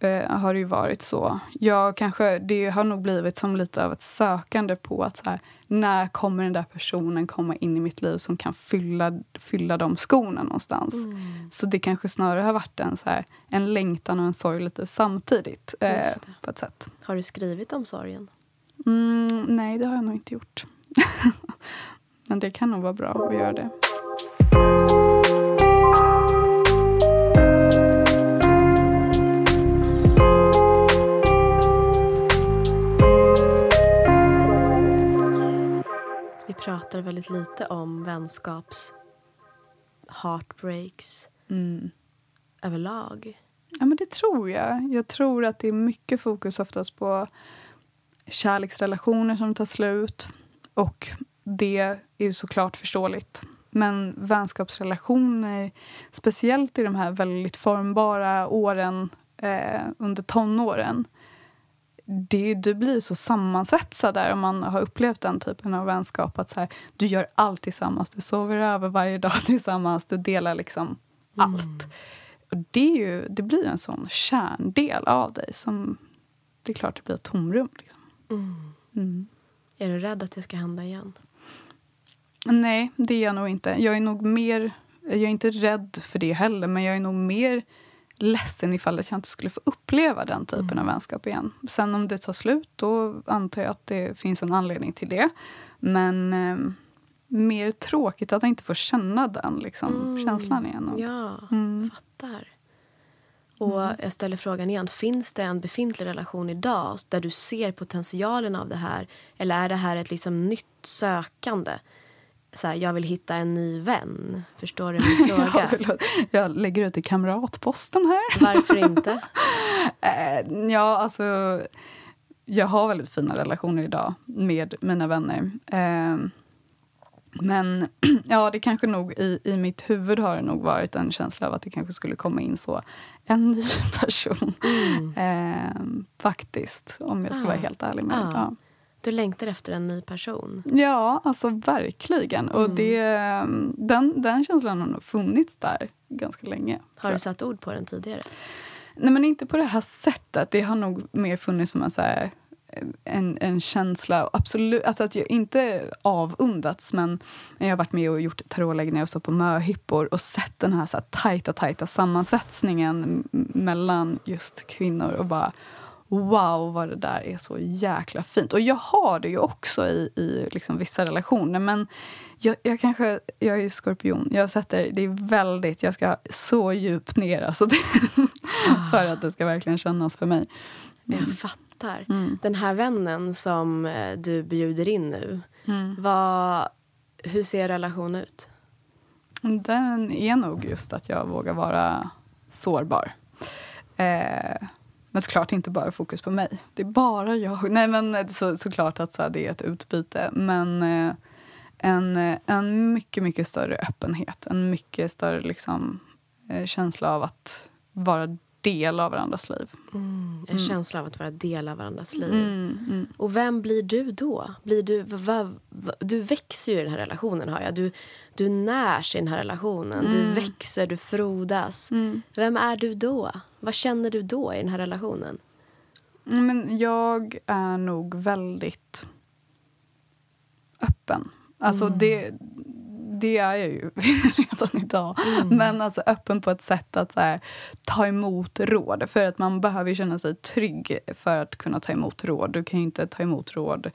eh, har det ju varit så. Jag kanske, det har nog blivit som lite av ett sökande på att så här, när kommer den där personen komma in i mitt liv som kan fylla, fylla de skorna någonstans. Mm. Så det kanske snarare har varit en, så här, en längtan och en sorg lite samtidigt. Eh, på ett sätt. Har du skrivit om sorgen? Mm, nej, det har jag nog inte gjort. Men det kan nog vara bra att göra det. Pratar väldigt lite om vänskaps heartbreaks mm. överlag. Ja, men det tror jag. Jag tror att det är mycket fokus oftast på kärleksrelationer som tar slut. Och det är såklart förståeligt. Men vänskapsrelationer, speciellt i de här väldigt formbara åren eh, under tonåren det, du blir så sammansvetsad där om man har upplevt den typen av vänskap. Att så här, du gör allt tillsammans, du sover över varje dag tillsammans, du delar liksom mm. allt. Och det, är ju, det blir en sån kärndel av dig som det är klart det blir ett tomrum. Liksom. Mm. Mm. Är du rädd att det ska hända igen? Nej, det är jag nog inte. Jag är nog mer... Jag är inte rädd för det heller, men jag är nog mer ledsen ifall jag inte skulle få uppleva den typen mm. av vänskap igen. Sen om det tar slut, då antar jag att det finns en anledning till det. Men eh, mer tråkigt att jag inte får känna den liksom, mm. känslan igen. Ja, mm. fattar. Och jag ställer frågan igen. Finns det en befintlig relation idag där du ser potentialen av det här? Eller är det här ett liksom nytt sökande? Så här, jag vill hitta en ny vän. Förstår du min fråga? jag, jag lägger ut i kamratposten här. Varför inte? Eh, ja, alltså... Jag har väldigt fina relationer idag med mina vänner. Eh, men ja, det kanske nog i, i mitt huvud har det nog varit en känsla av att det kanske skulle komma in så en ny person. Mm. Eh, faktiskt, om jag ska ah. vara helt ärlig med ah. ja. Du längtar efter en ny person? Ja, alltså verkligen. Mm. Och det, den, den känslan har nog funnits där ganska länge. Har du satt ord på den tidigare? Nej, men inte på det här sättet. Det har nog mer funnits som en så här, en, en känsla. Absolut, alltså att jag inte avundats, men jag har varit med och gjort tarotläggningar och så på möhippor och sett den här, så här tajta, tajta sammansvetsningen mellan just kvinnor och bara wow vad det där är så jäkla fint. Och jag har det ju också i, i liksom vissa relationer. Men jag, jag kanske, jag är ju skorpion. Jag sätter, det är väldigt, jag ska så djupt ner alltså det, för att det ska verkligen kännas för mig. Mm. Jag fattar. Mm. Den här vännen som eh, du bjuder in nu, mm. vad, hur ser relationen ut? Den är nog just att jag vågar vara sårbar. Eh, men såklart inte bara fokus på mig. Det är bara jag. Nej men så, såklart att så här, det är ett utbyte. Men eh, en, en mycket, mycket större öppenhet. En mycket större liksom, eh, känsla av att vara del av varandras liv. Mm, en mm. känsla av att vara del av varandras liv. Mm, mm. Och vem blir du då? Blir du, va, va, du växer ju i den här relationen, har jag. Du, du närs i den här relationen. Du mm. växer, du frodas. Mm. Vem är du då? Vad känner du då i den här relationen? Men jag är nog väldigt öppen. Alltså det, det är jag ju redan idag. Mm. Men alltså öppen på ett sätt att här, ta emot råd. För att man behöver känna sig trygg för att kunna ta emot råd. Du kan inte ta emot råd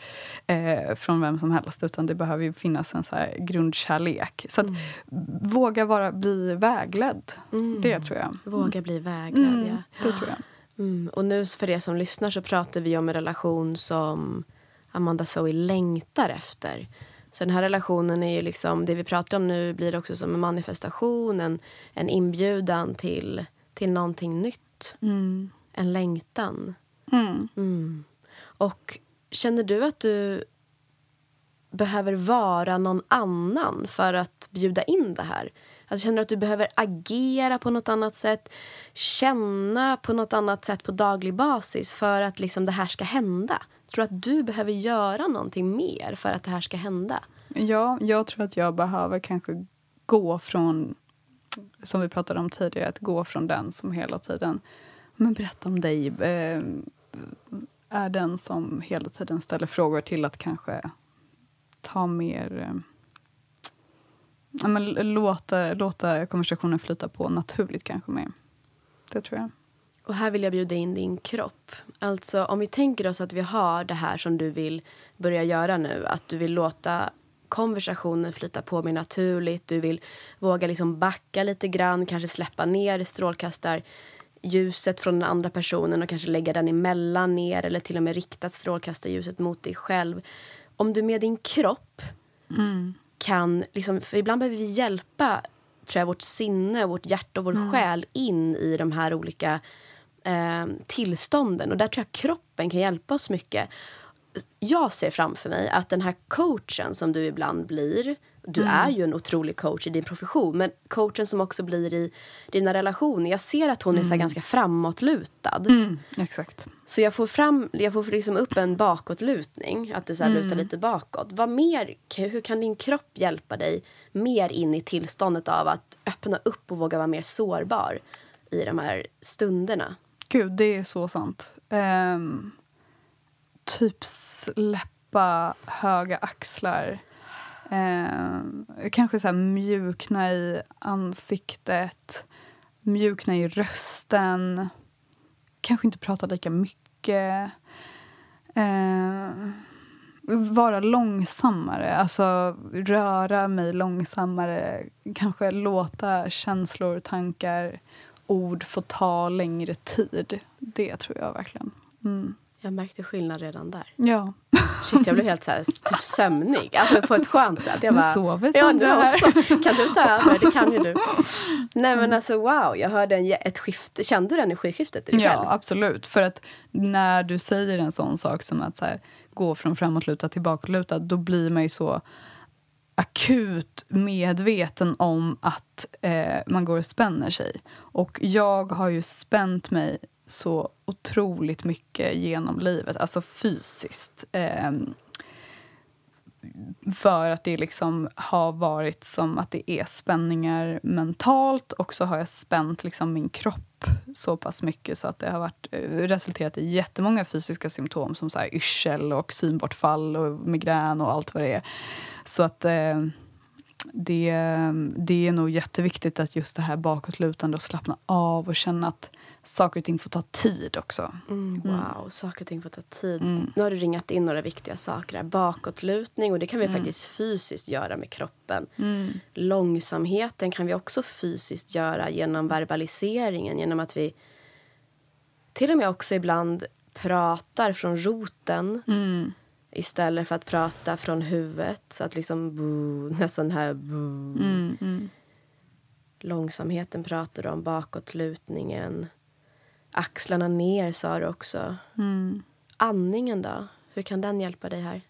eh, från vem som helst utan det behöver ju finnas en så här grundkärlek. Så att mm. våga vara, bli vägledd. Mm. Det tror jag. Våga bli vägledd, mm, ja. Det tror jag. Mm. Och nu för er som lyssnar så pratar vi om en relation som Amanda Zoe längtar efter. Så den här relationen är ju liksom, det vi pratar om nu blir också som en manifestation, en, en inbjudan till, till någonting nytt. Mm. En längtan. Mm. Mm. Och känner du att du behöver vara någon annan för att bjuda in det här? Alltså känner du att du behöver agera på något annat sätt? Känna på något annat sätt på daglig basis för att liksom det här ska hända? Tror du att du behöver göra någonting mer för att det här ska hända? Ja, jag tror att jag behöver kanske gå från, som vi pratade om tidigare, att gå från den som hela tiden, men berätta om dig, eh, är den som hela tiden ställer frågor till att kanske ta mer eh, ja, men låta, låta konversationen flyta på naturligt kanske mer. Det tror jag. Och här vill jag bjuda in din kropp. Alltså om vi tänker oss att vi har det här som du vill börja göra nu. Att du vill låta konversationen flyta på mer naturligt. Du vill våga liksom backa lite grann, kanske släppa ner strålkastarljuset från den andra personen och kanske lägga den emellan ner eller till och med rikta strålkastarljuset mot dig själv. Om du med din kropp mm. kan, liksom, för ibland behöver vi hjälpa tror jag, vårt sinne, vårt hjärta och vår mm. själ in i de här olika eh, tillstånden. Och där tror jag kroppen kan hjälpa oss mycket. Jag ser framför mig att den här coachen som du ibland blir du mm. är ju en otrolig coach i din profession men coachen som också blir i dina relationer. Jag ser att hon mm. är så mm. ganska framåtlutad. Mm, exakt. Så jag får, fram, jag får liksom upp en bakåtlutning, att du så lutar mm. lite bakåt. Vad mer, hur kan din kropp hjälpa dig mer in i tillståndet av att öppna upp och våga vara mer sårbar i de här stunderna? Gud, det är så sant. Um, typ släppa höga axlar. Um, kanske så här mjukna i ansiktet, mjukna i rösten. Kanske inte prata lika mycket. Uh, vara långsammare, alltså röra mig långsammare. Kanske låta känslor, tankar ord får ta längre tid. Det tror jag verkligen. Mm. Jag märkte skillnad redan där. Ja. Shit, jag blev helt så här, typ sömnig. Alltså på ett skönt sätt. Jag nu bara, sover ja, Sandra du här. också. Kan du ta över? Det kan ju du. Nej men alltså wow, jag hörde en, ett skifte. Kände du energiskiftet i dig Ja, själv? absolut. För att när du säger en sån sak som att så här, gå från framåtlutad till bakåtlutad, då blir man ju så akut medveten om att eh, man går och spänner sig. Och jag har ju spänt mig så otroligt mycket genom livet, alltså fysiskt. Eh, för att det liksom har varit som att det är spänningar mentalt och så har jag spänt liksom min kropp så pass mycket så att det har varit, eh, resulterat i jättemånga fysiska symptom som så här yrsel och synbortfall och migrän och allt vad det är. Så att eh, det, det är nog jätteviktigt att just det här bakåtlutande och slappna av och känna att saker och ting får ta tid också. Mm, wow, saker och ting får ta tid. Mm. Nu har du ringat in några viktiga saker. Här. Bakåtlutning, och det kan vi Mm. faktiskt fysiskt göra med kroppen. Långsamheten kan vi också fysiskt göra genom verbaliseringen. Genom att vi till och med också ibland pratar från roten Mm. istället för att prata från huvudet. Så att liksom boo, nästan här boo. Mm, mm. Långsamheten pratar du om, bakåtlutningen. Axlarna ner sa du också. Mm. Andningen då? Hur kan den hjälpa dig här?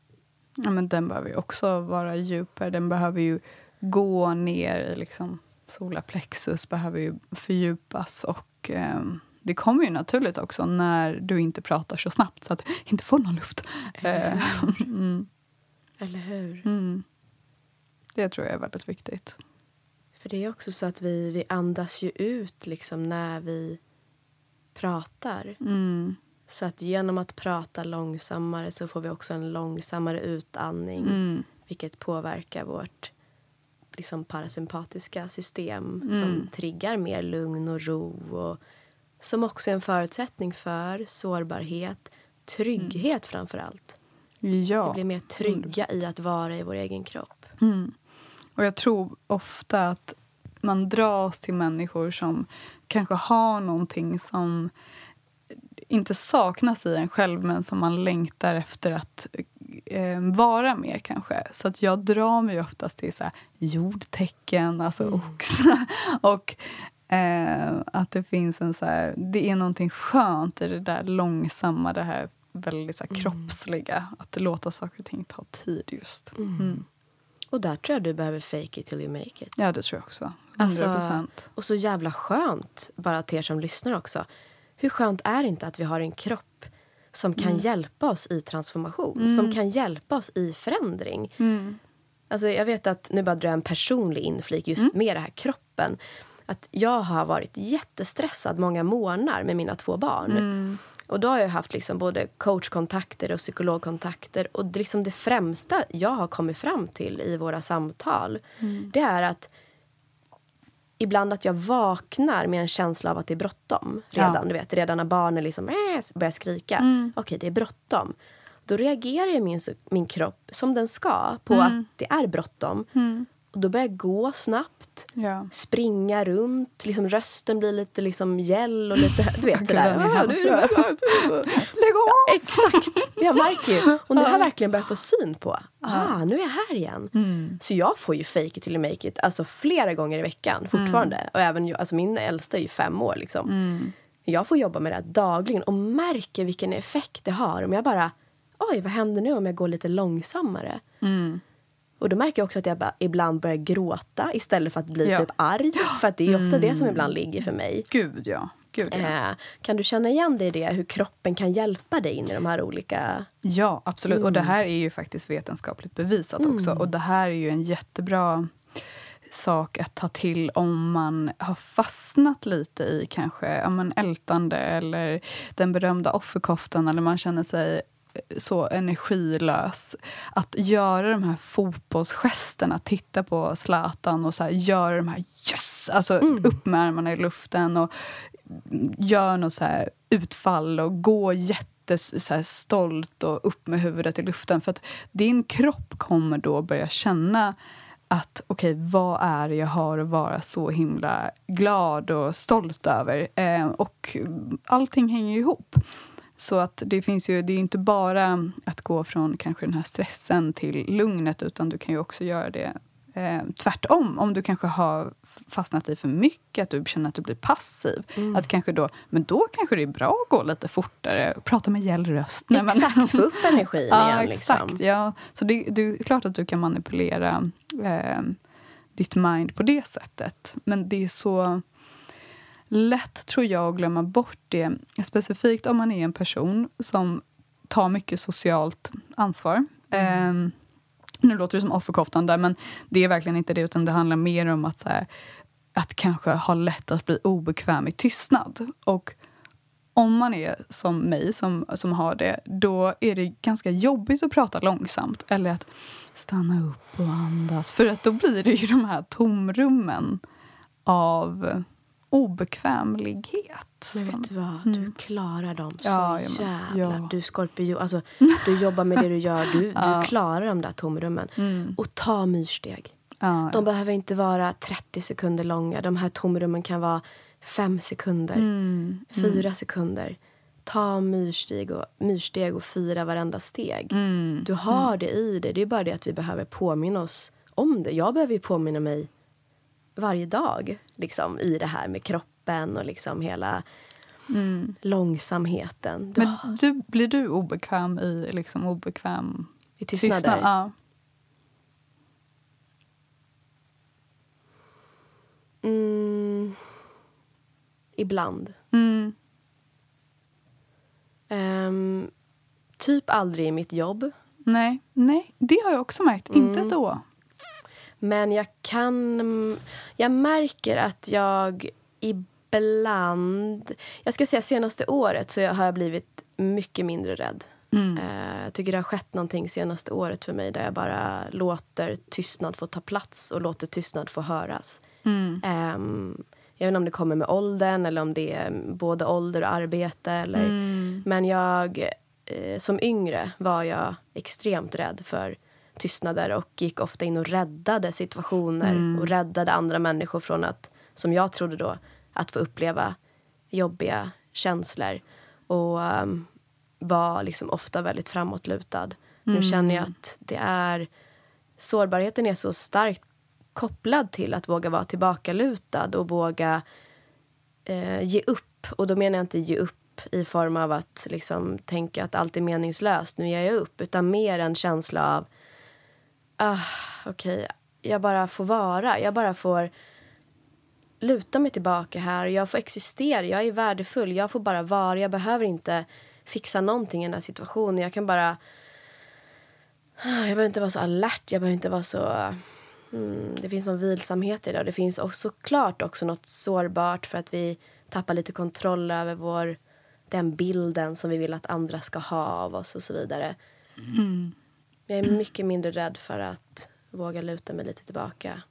Ja, men den behöver ju också vara djupare. Den behöver ju gå ner i liksom solarplexus, behöver ju fördjupas. Och eh, Det kommer ju naturligt också när du inte pratar så snabbt så att inte får någon luft. Eh, mm, Eller hur? mm. Det tror jag är väldigt viktigt. För det är också så att vi, vi andas ju ut liksom när vi pratar. Mm, Så att genom att prata långsammare så får vi också en långsammare utandning. mm, Vilket påverkar vårt liksom parasympatiska system Mm. som triggar mer lugn och ro. Och som också är en förutsättning för sårbarhet, trygghet framför allt. Vi ja. blir mer trygga i att vara i vår egen kropp. Mm. Och jag tror ofta att man dras till människor som kanske har någonting som inte saknas i en själv men som man längtar efter att eh, vara mer kanske. Så att jag drar mig oftast till så här, jordtecken, alltså Mm. oxa. Och eh, att det finns en så här, det är någonting skönt i det där långsamma, det här väldigt så här, Mm. kroppsliga. Att låta saker och ting ta tid just. Mm. Och där tror jag du behöver fake it till you make it. Ja, det tror jag också. 100 Alltså, procent. och så jävla skönt, bara till er som lyssnar också. Hur skönt är det inte att vi har en kropp som kan hjälpa oss i transformation, som kan hjälpa oss i förändring. Mm. Alltså jag vet att, nu bara drar jag en personlig inflik just med det här kroppen. Att jag har varit jättestressad många månader med mina två barn. Mm. Och då har jag haft liksom både coachkontakter och psykologkontakter. Och det, liksom det främsta jag har kommit fram till i våra samtal det är att ibland att jag vaknar med en känsla av att det är bråttom. Redan, Ja. du vet, redan när barnen liksom, äh, börjar skrika. Mm. Okej, det är bråttom. Då reagerar min, min kropp som den ska på Mm. att det är bråttom. Mm. Och då börjar jag gå snabbt Ja. springa runt. Liksom rösten blir lite liksom gäll och lite... Du vet Gud, sådär. den är "Ah, hemsk. nu- Lägg av! Exakt! Jag märker ju. Och nu har jag verkligen börjat få syn på. Ah, nu är jag här igen. Mm. Så jag får ju fake it till you make it alltså flera gånger i veckan fortfarande. Och även alltså min äldsta är ju fem år. Liksom. Mm. Jag får jobba med det dagligen och märker vilken effekt det har. Om jag bara, oj vad händer nu om jag går lite långsammare? Mm. Och då märker jag också att jag ibland börjar gråta istället för att bli Ja. Mm. typ arg. För att det är ofta det som ibland ligger för mig. Gud, ja. Gud, ja. Eh, kan du känna igen dig i det? Hur kroppen kan hjälpa dig in i de här olika... Ja, absolut. Och Mm. det här är ju faktiskt vetenskapligt bevisat också. Och det här är ju en jättebra sak att ta till om man har fastnat lite i kanske ja, men ältande eller den berömda offerkoftan eller man känner sig så energilös. Att göra de här fotbollsgesterna, titta på Zlatan och så här, göra de här yes! Alltså upp med armarna i luften och gör något så här utfall och gå jättes så här stolt och upp med huvudet i luften. För att din kropp kommer då börja känna att okej, okay, vad är det jag har att vara så himla glad och stolt över? Eh, och allting hänger ju ihop. Så att det finns ju, det är inte bara att gå från kanske den här stressen till lugnet utan du kan ju också göra det eh, tvärtom. Om du kanske har fastnat i för mycket, att du känner att du blir passiv. Mm. Att kanske då, men då kanske det är bra att gå lite fortare, prata med gäll röst. Exakt, få upp energin ja, igen. Exakt, liksom. ja. Så det, det, är klart att du kan manipulera eh, ditt mind på det sättet. Men det är så lätt, tror jag, att glömma bort det. Specifikt om man är en person som tar mycket socialt ansvar. Mm. Eh, nu låter det som offerkoftan där, men det är verkligen inte det. Utan det handlar mer om att, här, att kanske ha lätt att bli obekväm i tystnad. Och om man är som mig, som, som har det, då är det ganska jobbigt att prata långsamt. Eller att stanna upp och andas. För att då blir det ju de här tomrummen av obekvämlighet. Men vet du vad? Du mm. klarar dem så ja, jävla... Ja. Du skorpion. Alltså, du jobbar med det du gör. Du, ja. du klarar de där tomrummen. Mm. Och ta myrsteg. Ja, de behöver inte vara 30 sekunder långa. De här tomrummen kan vara fem sekunder, mm. fyra mm. sekunder. Ta myrsteg och, myrsteg och fira varenda steg. Mm. Du har det i dig. Det är bara det att vi behöver påminna oss om det. Jag behöver påminna mig varje dag liksom, i det här med kroppen och liksom hela mm. långsamheten. Du Men du, blir du obekväm i liksom obekväm I tystnader? Tystnad, ja. Mm, ibland. Mm. Um, typ aldrig i mitt jobb. Nej, nej, det har jag också märkt. Mm. Inte då. Men jag kan... Jag märker att jag ibland... Jag ska säga senaste året så har jag blivit mycket mindre rädd. Mm. Uh, jag tycker det har skett någonting senaste året för mig där jag bara låter tystnad få ta plats och låter tystnad få höras. Mm. Um, jag vet inte om det kommer med åldern eller om det är både ålder och arbete. Eller, mm. Men jag, eh, som yngre var jag extremt rädd för tystnader och gick ofta in och räddade situationer mm. och räddade andra människor från att, som jag trodde då, att få uppleva jobbiga känslor. Och um, var liksom ofta väldigt framåtlutad. Mm. Nu känner jag att det är... Sårbarheten är så starkt kopplad till att våga vara tillbakalutad och våga eh, ge upp. Och då menar jag inte ge upp i form av att liksom, tänka att allt är meningslöst, nu ger jag upp. Utan mer en känsla av ah, okej, okay, jag bara får vara. Jag bara får luta mig tillbaka här. Jag får existera. Jag är värdefull. Jag får bara vara. Jag behöver inte fixa någonting i den här situationen. Jag kan bara... Ah, jag behöver inte vara så alert. Jag behöver inte vara så... Mm, det finns en vilsamhet i det. Och det finns också, såklart också något sårbart för att vi tappar lite kontroll över vår, den bilden som vi vill att andra ska ha av oss och så vidare. Mm. Jag är mycket mindre rädd för att våga luta mig lite tillbaka.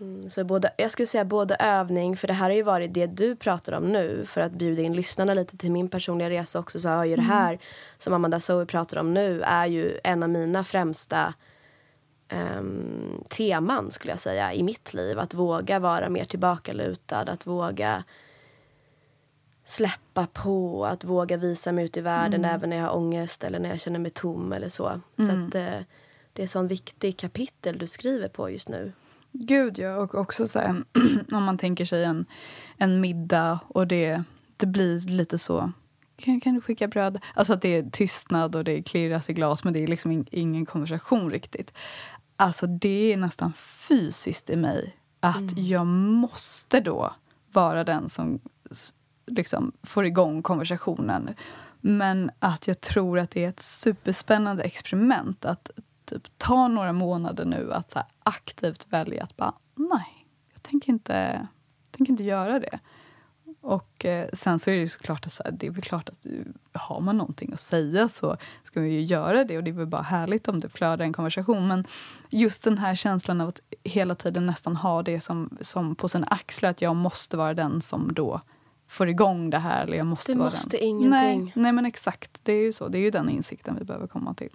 Mm, så både, jag skulle säga både övning, för det här har ju varit det du pratar om nu för att bjuda in lyssnarna lite till min personliga resa också så har ju mm. det här som Amanda Zoe pratar om nu är ju en av mina främsta um, teman skulle jag säga i mitt liv. Att våga vara mer tillbakalutad, att våga släppa på, att våga visa mig ut i världen mm. även när jag har ångest eller när jag känner mig tom eller så. Mm. Så att eh, det är ett sånt viktigt kapitel du skriver på just nu. Gud ja, och också så här, om man tänker sig en, en middag och det, det blir lite så kan, kan du skicka bröd? Alltså att det är tystnad och det klirras i glas men det är liksom in, ingen konversation riktigt. Alltså det är nästan fysiskt i mig att mm. jag måste då vara den som liksom får igång konversationen. Men att jag tror att det är ett superspännande experiment att typ, ta några månader nu att här, aktivt välja att bara nej, jag tänker inte, jag tänker inte göra det. Och eh, sen så är det såklart att, så här, det är väl klart att eh, har man någonting att säga så ska man ju göra det och det är väl bara härligt om det flödar en konversation. Men just den här känslan av att hela tiden nästan ha det som, som på sina axlar, att jag måste vara den som då får igång det här. Eller jag måste du vara måste den. ingenting. Nej, nej, men exakt. Det är ju så. Det är ju den insikten vi behöver komma till.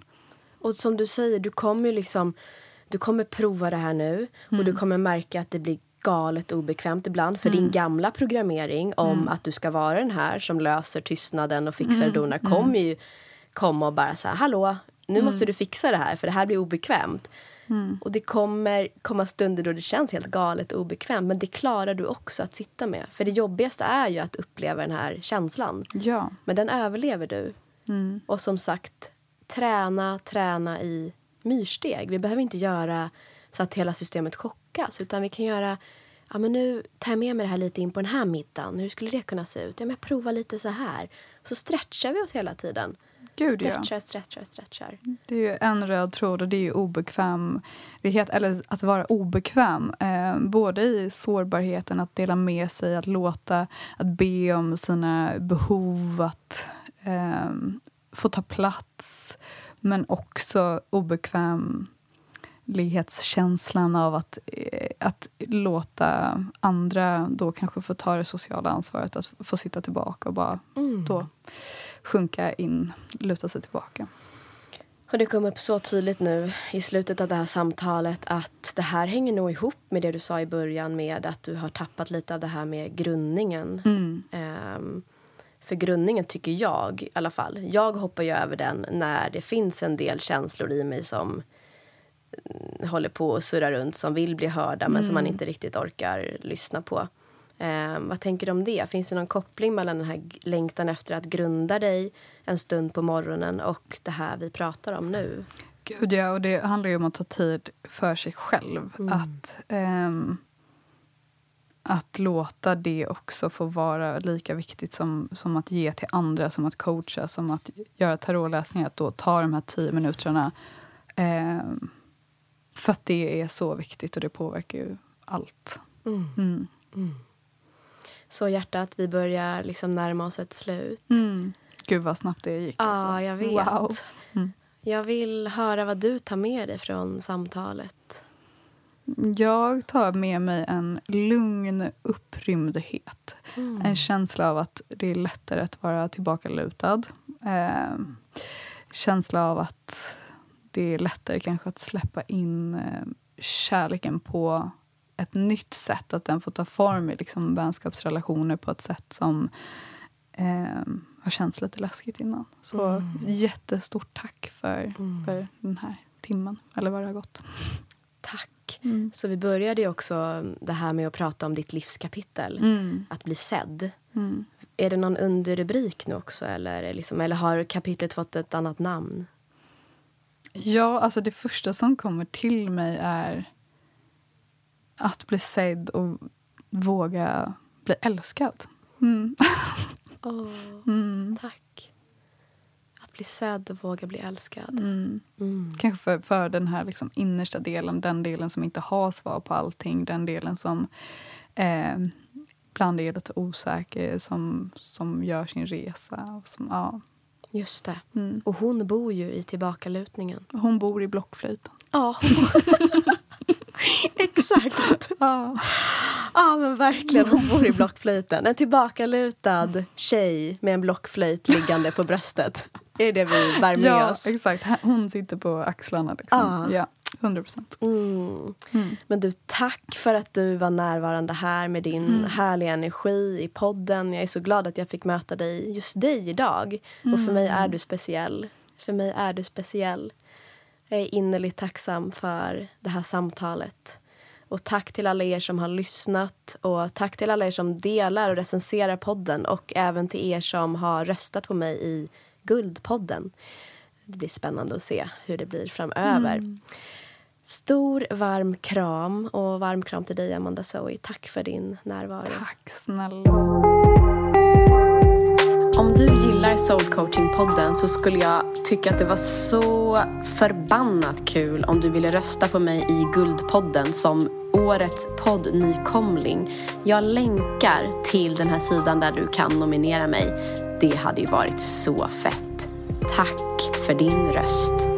Och som du säger, du kommer liksom du kommer prova det här nu och du kommer märka att det blir galet obekvämt ibland för din gamla programmering om att du ska vara den här som löser tystnaden och fixar och donar kommer ju komma och bara säga hallå, nu måste du fixa det här för det här blir obekvämt. Och det kommer komma stunder då det känns helt galet och obekvämt men det klarar du också att sitta med. För det jobbigaste är ju att uppleva den här känslan. Ja. Men den överlever du. Och som sagt, träna, träna i myrsteg. Vi behöver inte göra så att hela systemet chockas utan vi kan göra Ja, men nu tar jag med mig det här lite in på den här middagen. Hur skulle det kunna se ut? Ja, men jag provar lite så här. Så stretchar vi oss hela tiden. Gud, ja. stretchar, stretchar, stretchar. Det är ju en röd tråd och det är ju obekvämlighet, eller att vara obekväm. Eh, både i sårbarheten, att dela med sig, att låta, att be om sina behov, att eh, få ta plats. Men också obekvämlighetskänslan av att, eh, att låta andra då kanske få ta det sociala ansvaret, att få sitta tillbaka och bara då sjunka in, luta sig tillbaka. Och det kom upp så tydligt nu i slutet av det här samtalet att det här hänger nog ihop med det du sa i början med att du har tappat lite av det här med grundningen. Ehm, för grundningen tycker jag i alla fall. Jag hoppar ju över den när det finns en del känslor i mig som mm, håller på att surra runt, som vill bli hörda men som man inte riktigt orkar lyssna på. Ehm, vad tänker du om det? Finns det någon koppling mellan den här längtan efter att grunda dig en stund på morgonen och det här vi pratar om nu? Gud, ja. Och det handlar ju om att ta tid för sig själv. Att, ehm, att låta det också få vara lika viktigt som, som att ge till andra, som att coacha, som att göra tarotläsningar. Att då ta de här tio minuterna. ehm, för att det är så viktigt och det påverkar ju allt. Mm. Så hjärtat, vi börjar liksom närma oss ett slut. Mm. Gud vad snabbt det gick. Ja, alltså. jag vet. Wow. Mm. Jag vill höra vad du tar med dig från samtalet. Jag tar med mig en lugn upprymdhet. En känsla av att det är lättare att vara tillbakalutad. Eh, känsla av att det är lättare kanske att släppa in eh, kärleken på ett nytt sätt. Att den får ta form i liksom, vänskapsrelationer på ett sätt som eh, har känts lite läskigt innan. Så jättestort tack för, för den här timmen, eller vad det har gått. Tack. Mm. Så vi började ju också det här med att prata om ditt livskapitel. Mm. Att bli sedd. Mm. Är det någon underrubrik nu också eller, liksom, eller har kapitlet fått ett annat namn? Ja, alltså det första som kommer till mig är att bli sedd och våga bli älskad. Mm. Åh, Mm. tack. Att bli sedd och våga bli älskad. Mm. Mm. Kanske för, för den här liksom innersta delen, den delen som inte har svar på allting. Den delen som eh, ibland är lite osäker, som, som gör sin resa. Och som, ja. Just det. mm. Och hon bor ju i tillbakalutningen. Hon bor i blockflöjten. Ja, Exakt. Ja. Ja, men verkligen. Hon bor i blockflöjten. En tillbakalutad tjej med en blockflöjt liggande på bröstet. Är det vi bär med ja, oss? exakt. Hon sitter på axlarna. Liksom. Ja. Ja, 100 procent. Mm. Mm. Men du, tack för att du var närvarande här med din Mm. härliga energi i podden. Jag är så glad att jag fick möta dig, just dig idag. Och för mig Mm. är du speciell. För mig är du speciell. Jag är innerligt tacksam för det här samtalet. Och tack till alla er som har lyssnat och tack till alla er som delar och recenserar podden och även till er som har röstat på mig i Guldpodden. Det blir spännande att se hur det blir framöver. Mm. Stor varm kram och varm kram till dig Amanda Zoe. Tack för din närvaro. Tack snälla. Om du gillar Soul Coaching-podden så skulle jag tycka att det var så förbannat kul om du ville rösta på mig i Guldpodden som årets poddnykomling. Jag länkar till den här sidan där du kan nominera mig. Det hade ju varit så fett. Tack för din röst.